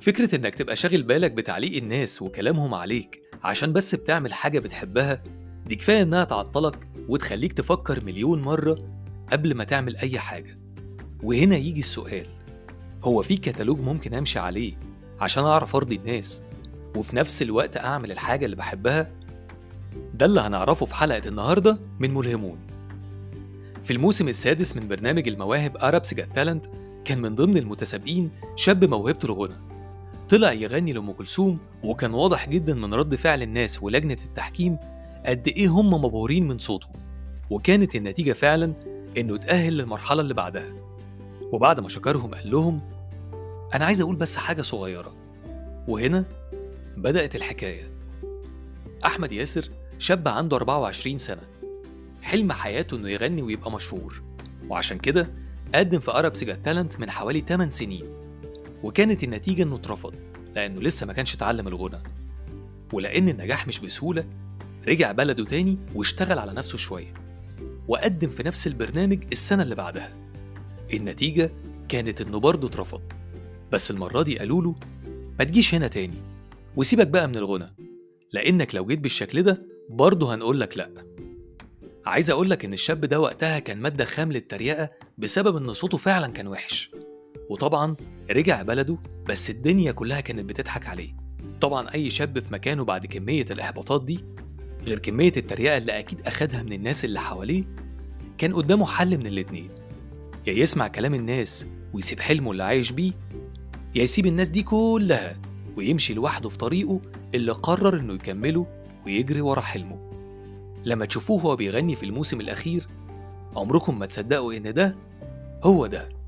فكرة إنك تبقى شاغل بالك بتعليق الناس وكلامهم عليك عشان بس بتعمل حاجة بتحبها دي كفاية إنها تعطلك وتخليك تفكر مليون مرة قبل ما تعمل أي حاجة. وهنا يجي السؤال هو في كتالوج ممكن أمشي عليه عشان أعرف أرضي الناس وفي نفس الوقت أعمل الحاجة اللي بحبها؟ ده اللي هنعرفه في حلقة النهاردة من ملهمون. في الموسم السادس من برنامج المواهب أرابس جات تالنت كان من ضمن المتسابقين شاب موهبته الغنى. طلع يغني لأم كلثوم وكان واضح جدا من رد فعل الناس ولجنة التحكيم قد إيه هم مبهورين من صوته وكانت النتيجة فعلا إنه اتأهل للمرحلة اللي بعدها. وبعد ما شكرهم قال لهم أنا عايز أقول بس حاجة صغيرة. وهنا بدأت الحكاية. أحمد ياسر شاب عنده 24 سنة حلم حياته إنه يغني ويبقى مشهور وعشان كده قدم في أرب جات تالنت من حوالي 8 سنين. وكانت النتيجة إنه اترفض لأنه لسه ما كانش اتعلم الغنى. ولأن النجاح مش بسهولة رجع بلده تاني واشتغل على نفسه شوية. وقدم في نفس البرنامج السنة اللي بعدها. النتيجة كانت إنه برضه اترفض. بس المرة دي قالوا له ما تجيش هنا تاني وسيبك بقى من الغنى. لأنك لو جيت بالشكل ده برضه هنقول لك لأ. عايز أقول لك إن الشاب ده وقتها كان مادة خام للتريقة بسبب إن صوته فعلا كان وحش. وطبعا رجع بلده بس الدنيا كلها كانت بتضحك عليه. طبعا أي شاب في مكانه بعد كمية الإحباطات دي غير كمية التريقة اللي أكيد أخدها من الناس اللي حواليه كان قدامه حل من الاتنين. يا يسمع كلام الناس ويسيب حلمه اللي عايش بيه يا يسيب الناس دي كلها ويمشي لوحده في طريقه اللي قرر إنه يكمله ويجري ورا حلمه. لما تشوفوه وهو بيغني في الموسم الأخير عمركم ما تصدقوا إن ده هو ده.